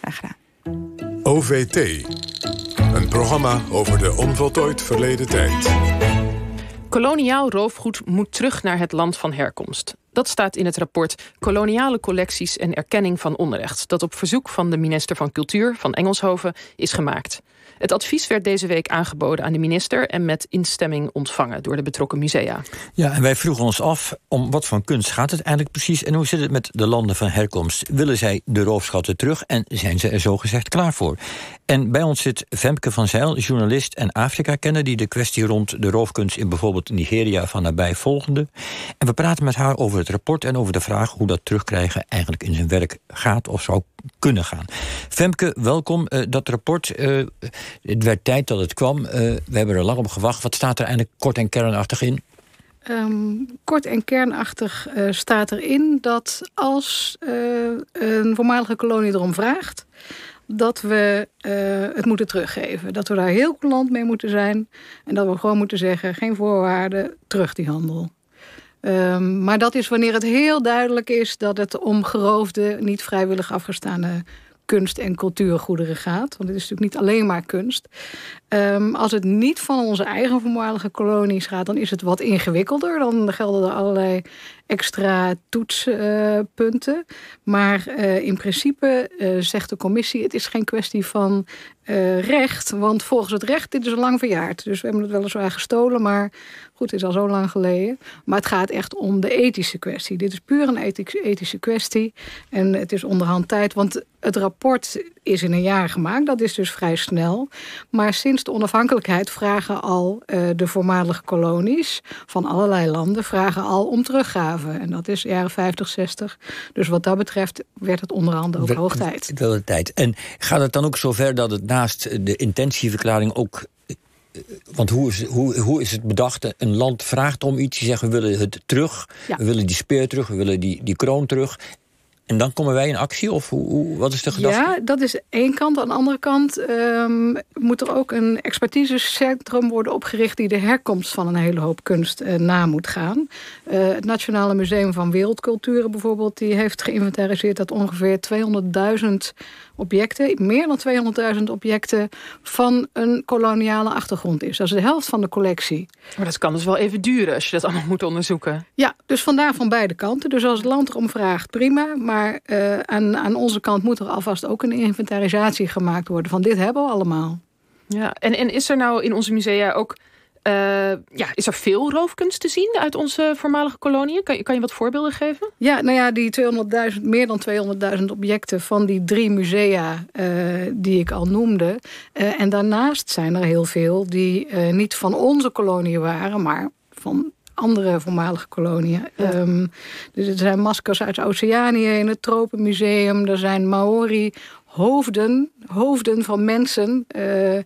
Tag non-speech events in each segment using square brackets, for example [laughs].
Graag gedaan. OVT. Een programma over de onvoltooid verleden tijd. Koloniaal roofgoed moet terug naar het land van herkomst. Dat staat in het rapport Koloniale collecties en erkenning van onrecht, dat op verzoek van de minister van Cultuur van Engelshoven is gemaakt. Het advies werd deze week aangeboden aan de minister en met instemming ontvangen door de betrokken musea. Ja, en wij vroegen ons af om wat voor kunst gaat het eigenlijk precies en hoe zit het met de landen van herkomst? Willen zij de roofschatten terug en zijn ze er zogezegd klaar voor? En bij ons zit Femke van Zijl, journalist en Afrika-kenner... die de kwestie rond de roofkunst in bijvoorbeeld Nigeria van nabij volgende. En we praten met haar over het rapport en over de vraag... hoe dat terugkrijgen eigenlijk in zijn werk gaat of zou kunnen gaan. Femke, welkom. Uh, dat rapport, uh, het werd tijd dat het kwam. Uh, we hebben er lang op gewacht. Wat staat er eigenlijk kort en kernachtig in? Um, kort en kernachtig staat erin dat als een voormalige kolonie erom vraagt dat we uh, het moeten teruggeven. Dat we daar heel land mee moeten zijn. En dat we gewoon moeten zeggen, geen voorwaarden, terug die handel. Um, maar dat is wanneer het heel duidelijk is dat het om geroofde, niet vrijwillig afgestaande kunst- en cultuurgoederen gaat. Want het is natuurlijk niet alleen maar kunst. Um, als het niet van onze eigen voormalige kolonies gaat, dan is het wat ingewikkelder. Dan gelden er allerlei extra toetspunten. Maar uh, in principe uh, zegt de commissie: het is geen kwestie van recht. Want volgens het recht, dit is al lang verjaard. Dus we hebben het weliswaar gestolen, maar goed, het is al zo lang geleden. Maar het gaat echt om de ethische kwestie. Dit is puur een ethische kwestie. En het is onderhand tijd, want het rapport is in een jaar gemaakt. Dat is dus vrij snel. Maar sinds de onafhankelijkheid vragen al de voormalige kolonies van allerlei landen vragen al om teruggave. En dat is jaren 50, 60. Dus wat dat betreft werd het onderhand ook hoog tijd. Wel de tijd. En gaat het dan ook zover dat het naast de intentieverklaring ook want hoe is, hoe, hoe is het bedacht? Een land vraagt om iets, die zegt we willen het terug, ja. we willen die speer terug, we willen die, die kroon terug. En dan komen wij in actie? Of hoe, hoe, wat is de gedachte? Ja, dat is één kant. Aan de andere kant um, moet er ook een expertisecentrum worden opgericht... die de herkomst van een hele hoop kunst uh, na moet gaan. Uh, het Nationale Museum van Wereldculturen bijvoorbeeld... die heeft geïnventariseerd dat ongeveer 200.000 objecten... meer dan 200.000 objecten van een koloniale achtergrond is. Dat is de helft van de collectie. Maar dat kan dus wel even duren als je dat allemaal moet onderzoeken. Ja, dus vandaar van beide kanten. Dus als het land erom vraagt, prima. Maar uh, aan, aan onze kant moet er alvast ook een inventarisatie gemaakt worden... van dit hebben we allemaal. Ja, en, en is er nou in onze musea ook uh, ja, is er veel roofkunst te zien uit onze voormalige koloniën? Kan je, kan je wat voorbeelden geven? Ja, nou ja, die 200.000, meer dan 200.000 objecten van die drie musea uh, die ik al noemde. Uh, en daarnaast zijn er heel veel die niet van onze koloniën waren, maar van andere voormalige koloniën. Ja. Um, dus er zijn maskers uit Oceanië in het Tropenmuseum. Er zijn Maori hoofden, hoofden van mensen... Uh,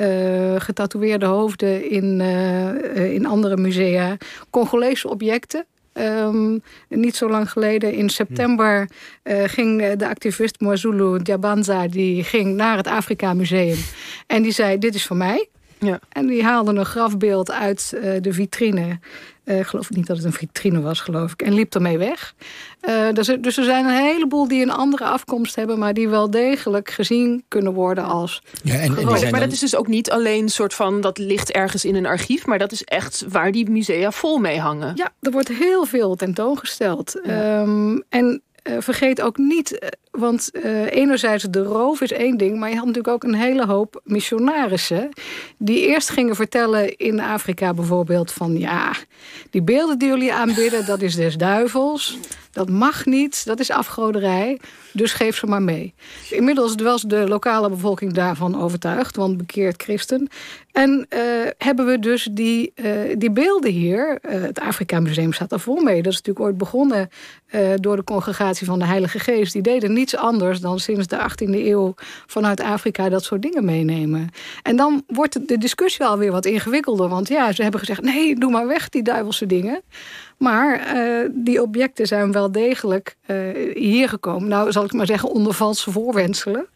uh, getatoeëerde hoofden in, uh, in andere musea. Congolese objecten. Um, niet zo lang geleden, in september, uh, ging de activist Mwazulu Diabanza... die ging naar het Afrika Museum. En die zei, dit is voor mij. Ja. En die haalde een grafbeeld uit de vitrine. Uh, ik geloof niet dat het een vitrine was, geloof ik. En liep ermee weg. Uh, dus, dus, er zijn een heleboel die een andere afkomst hebben... maar die wel degelijk gezien kunnen worden als ja, en, en Maar dan... dat is dus ook niet alleen soort van... dat ligt ergens in een archief... maar dat is echt waar die musea vol mee hangen. Ja, er wordt heel veel tentoongesteld. Ja. Um, en uh, vergeet ook niet, want uh, enerzijds de roof is één ding, maar je had natuurlijk ook een hele hoop missionarissen die eerst gingen vertellen in Afrika bijvoorbeeld van ja, die beelden die jullie aanbidden, dat is des duivels. Dat mag niet, dat is afgoderij, dus geef ze maar mee. Inmiddels was de lokale bevolking daarvan overtuigd, want bekeerd christen. En uh, hebben we dus die, uh, die beelden hier, het Afrika Museum staat daar vol mee. Dat is natuurlijk ooit begonnen door de congregatie van de Heilige Geest. Die deden niets anders dan sinds de 18e eeuw vanuit Afrika dat soort dingen meenemen. En dan wordt de discussie alweer wat ingewikkelder, want ja, ze hebben gezegd: nee, doe maar weg die duivelse dingen. Maar uh, die objecten zijn wel degelijk uh, hier gekomen. Nou, zal ik maar zeggen, onder valse voorwenselen.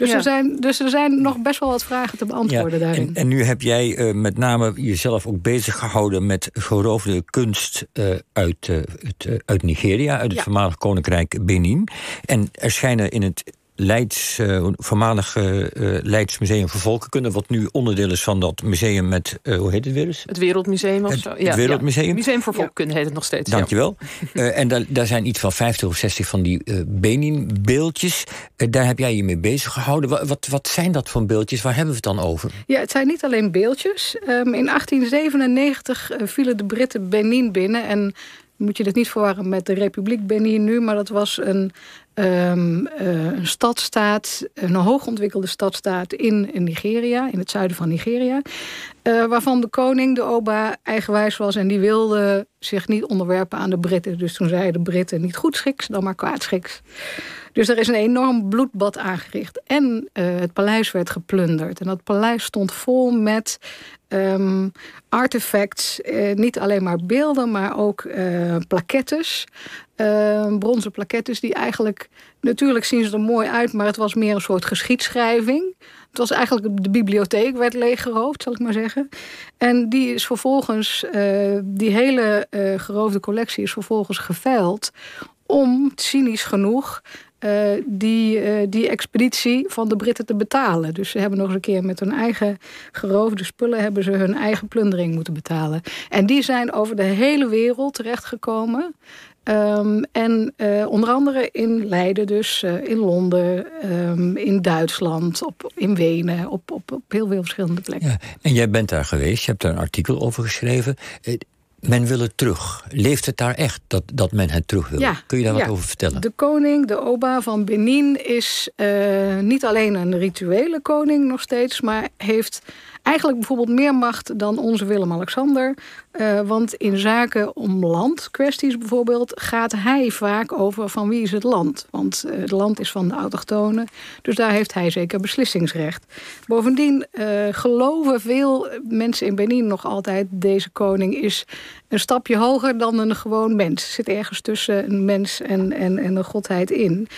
Dus, er zijn, dus er zijn nog best wel wat vragen te beantwoorden ja, daarin. En, en, nu heb jij uh, met name jezelf ook bezig gehouden met geroofde kunst uh, uit, uh, het, uit Nigeria, uit het voormalig koninkrijk Benin. En er schijnen in het Leids, uh, voormalig uh, Leids Museum voor Volkenkunde... wat nu onderdeel is van dat museum met, uh, hoe heet het weer eens? Het Wereldmuseum of het, zo. Ja, het Wereldmuseum. Ja. Museum voor Volkenkunde heet het nog steeds. Dankjewel. Ja. [laughs] en daar, daar zijn iets van 50 of 60 van die Benin-beeldjes. daar heb jij je mee bezig gehouden. Wat, wat, wat, zijn dat voor beeldjes? Waar hebben we het dan over? Ja, het zijn niet alleen beeldjes. Um, in 1897 vielen de Britten Benin binnen... en moet je dit niet verwarren met de Republiek Benin nu... maar dat was een, um, uh, een stadstaat, een hoogontwikkelde stadstaat in, in Nigeria... in het zuiden van Nigeria... Uh, waarvan de koning, de oba, eigenwijs was... en die wilde zich niet onderwerpen aan de Britten. Dus toen zeiden de Britten niet goed schiks, dan maar kwaadschiks. Dus er is een enorm bloedbad aangericht. En uh, het paleis werd geplunderd. En dat paleis stond vol met um, artefacts. Niet alleen maar beelden, maar ook uh, plaquettes. Uh, bronzen plaquettes die eigenlijk... Natuurlijk zien ze er mooi uit, maar het was meer een soort geschiedschrijving. Het was eigenlijk de bibliotheek werd leeggeroofd, zal ik maar zeggen. En die is vervolgens, uh, die hele uh, geroofde collectie is vervolgens geveild om, cynisch genoeg, uh, die, uh, die expeditie van de Britten te betalen. Dus ze hebben nog eens een keer met hun eigen geroofde spullen... hebben ze hun eigen plundering moeten betalen. En die zijn over de hele wereld terechtgekomen... Um, en uh, onder andere in Leiden dus, in Londen, um, in Duitsland, op, in Wenen, op, op, op heel veel verschillende plekken. Ja, en jij bent daar geweest, je hebt daar een artikel over geschreven. Men wil het terug. Leeft het daar echt, dat, dat men het terug wil? Ja, Kun je daar ja. wat over vertellen? De koning, de oba van Benin, is uh, niet alleen een rituele koning nog steeds... maar heeft eigenlijk bijvoorbeeld meer macht dan onze Willem-Alexander. Uh, want in zaken om landkwesties bijvoorbeeld... gaat hij vaak over van wie is het land. Want uh, het land is van de autochtonen. Dus daar heeft hij zeker beslissingsrecht. Bovendien uh, geloven veel mensen in Benin nog altijd... deze koning is een stapje hoger dan een gewoon mens. Zit ergens tussen een mens en, en, en een godheid in...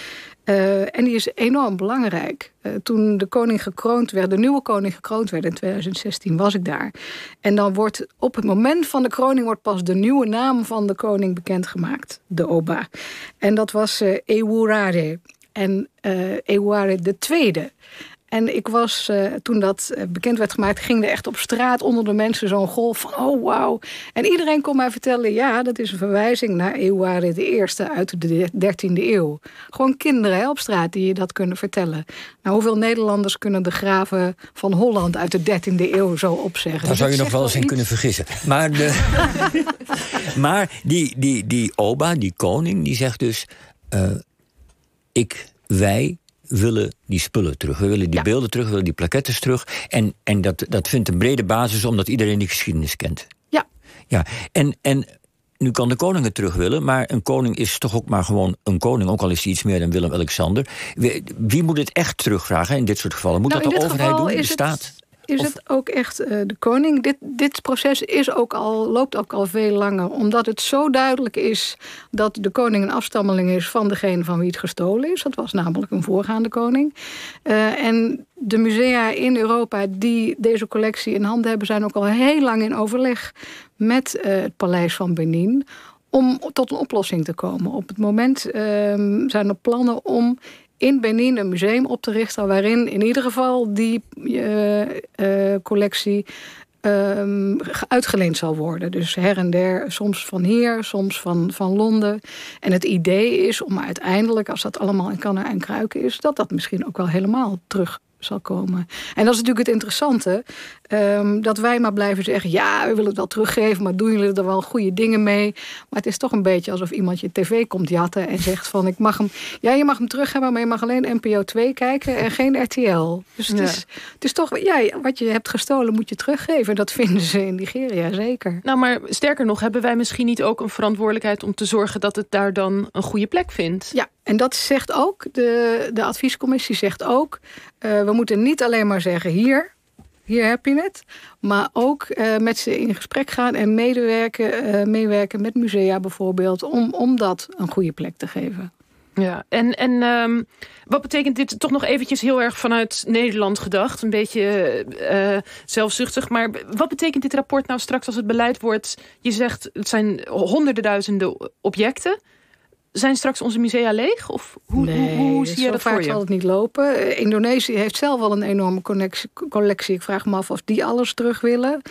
Uh, en die is enorm belangrijk. Uh, toen de koning gekroond werd, de nieuwe koning gekroond werd in 2016, was ik daar. En dan wordt op het moment van de kroning wordt pas de nieuwe naam van de koning bekendgemaakt, de Oba. En dat was uh. En Ewurare de tweede. En ik was, uh, toen dat bekend werd gemaakt, ging er echt op straat onder de mensen zo'n golf van, oh wauw. En iedereen kon mij vertellen, ja, dat is een verwijzing naar Eouware de Eerste uit de 13e eeuw. Gewoon kinderen hè, op straat die je dat kunnen vertellen. Nou, hoeveel Nederlanders kunnen de graven van Holland uit de 13e eeuw zo opzeggen? Daar zou je nog wel eens in kunnen vergissen. Maar, de, [laughs] maar die, die, die Oba, die koning, die zegt dus, uh, ik, wij willen die spullen terug. We willen die ja. beelden terug, we willen die plaquettes terug. En, en dat, dat vindt een brede basis omdat iedereen die geschiedenis kent. Ja. ja. En, en nu kan de koning het terug willen, maar een koning is toch ook maar gewoon een koning, ook al is hij iets meer dan Willem-Alexander. Wie, wie, moet het echt terugvragen in dit soort gevallen? Moet nou, dat de overheid doen, de staat? Is of? het ook echt uh, de koning? Dit, dit proces is ook al, loopt ook al veel langer. Omdat het zo duidelijk is dat de koning een afstammeling is... van degene van wie het gestolen is. Dat was namelijk een voorgaande koning. Uh, en de musea in Europa die deze collectie in handen hebben... zijn ook al heel lang in overleg met uh, het paleis van Benin om tot een oplossing te komen. Op het moment uh, zijn er plannen om in Benin een museum op te richten... waarin in ieder geval die uh, uh, collectie um, uitgeleend zal worden. Dus her en der, soms van hier, soms van, van Londen. En het idee is om uiteindelijk, als dat allemaal in kannen en kruiken is... dat dat misschien ook wel helemaal terug zal komen. En dat is natuurlijk het interessante. Um, dat wij maar blijven zeggen... ja, we willen het wel teruggeven... maar doen jullie er wel goede dingen mee? Maar het is toch een beetje alsof iemand je tv komt jatten... en zegt van, ik mag hem... ja, je mag hem terug hebben... maar je mag alleen NPO 2 kijken en geen RTL. Dus het, ja. is, het is toch... ja, wat je hebt gestolen moet je teruggeven. Dat vinden ze in Nigeria zeker. Nou, maar sterker nog... hebben wij misschien niet ook een verantwoordelijkheid... om te zorgen dat het daar dan een goede plek vindt? Ja, en dat zegt ook... de, de adviescommissie zegt ook... Uh, we moeten niet alleen maar zeggen hier, hier heb je het. Maar ook uh, met ze in gesprek gaan en medewerken, uh, meewerken met musea bijvoorbeeld. Om, om dat een goede plek te geven. Ja, en, en um, wat betekent dit toch nog eventjes heel erg vanuit Nederland gedacht? Een beetje zelfzuchtig. Maar wat betekent dit rapport nou straks als het beleid wordt? Je zegt het zijn honderden duizenden objecten. Zijn straks onze musea leeg? Of hoe, nee, hoe, hoe zie je dat voor je? zal het niet lopen. Uh, Indonesië heeft zelf al een enorme collectie. Ik vraag me af of die alles terug willen.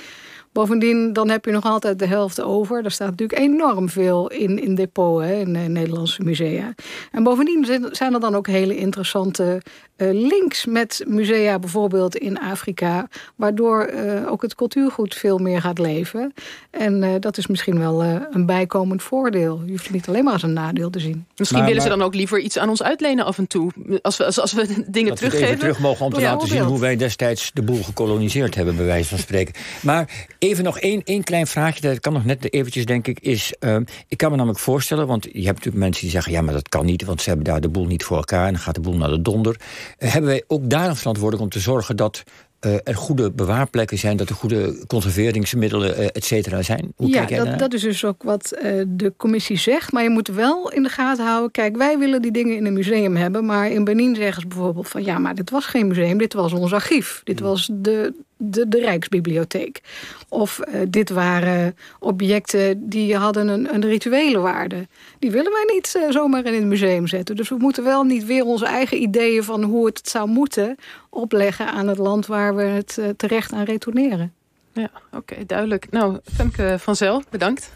Bovendien, dan heb je nog altijd de helft over. Daar staat natuurlijk enorm veel in, in depot hè, in de Nederlandse musea. En bovendien zijn er dan ook hele interessante uh, links met musea, bijvoorbeeld in Afrika, waardoor uh, ook het cultuurgoed veel meer gaat leven. En uh, dat is misschien wel een bijkomend voordeel. Je hoeft het niet alleen maar als een nadeel te zien. Misschien maar, willen maar, ze dan ook liever iets aan ons uitlenen af en toe. Als we, als, als we [laughs] dingen dat teruggeven. We terug mogen om te laten zien hoe wij destijds de boel gekoloniseerd hebben, bij wijze van spreken. Maar even nog één, één klein vraagje, dat kan nog net eventjes, denk ik, is... Uh, ik kan me namelijk voorstellen, want je hebt natuurlijk mensen die zeggen... ja, maar dat kan niet, want ze hebben daar de boel niet voor elkaar... en dan gaat de boel naar de donder. Uh, hebben wij ook daar een verantwoording om te zorgen dat... Uh, er goede bewaarplekken zijn, dat er goede conserveringsmiddelen, uh, et cetera, zijn. Hoe ja, dat, dat, is dus ook wat uh, de commissie zegt. Maar je moet wel in de gaten houden. Kijk, wij willen die dingen in een museum hebben. Maar in Benin zeggen ze bijvoorbeeld van... ja, maar dit was geen museum, dit was ons archief. Dit was de, de, de Rijksbibliotheek. Of uh, dit waren objecten die hadden een, een rituele waarde. Die willen wij niet uh, zomaar in het museum zetten. Dus we moeten wel niet weer onze eigen ideeën van hoe het zou moeten... opleggen aan het land waar we het uh, terecht aan retourneren. Ja, oké, duidelijk. Nou, Femke van Zel, bedankt.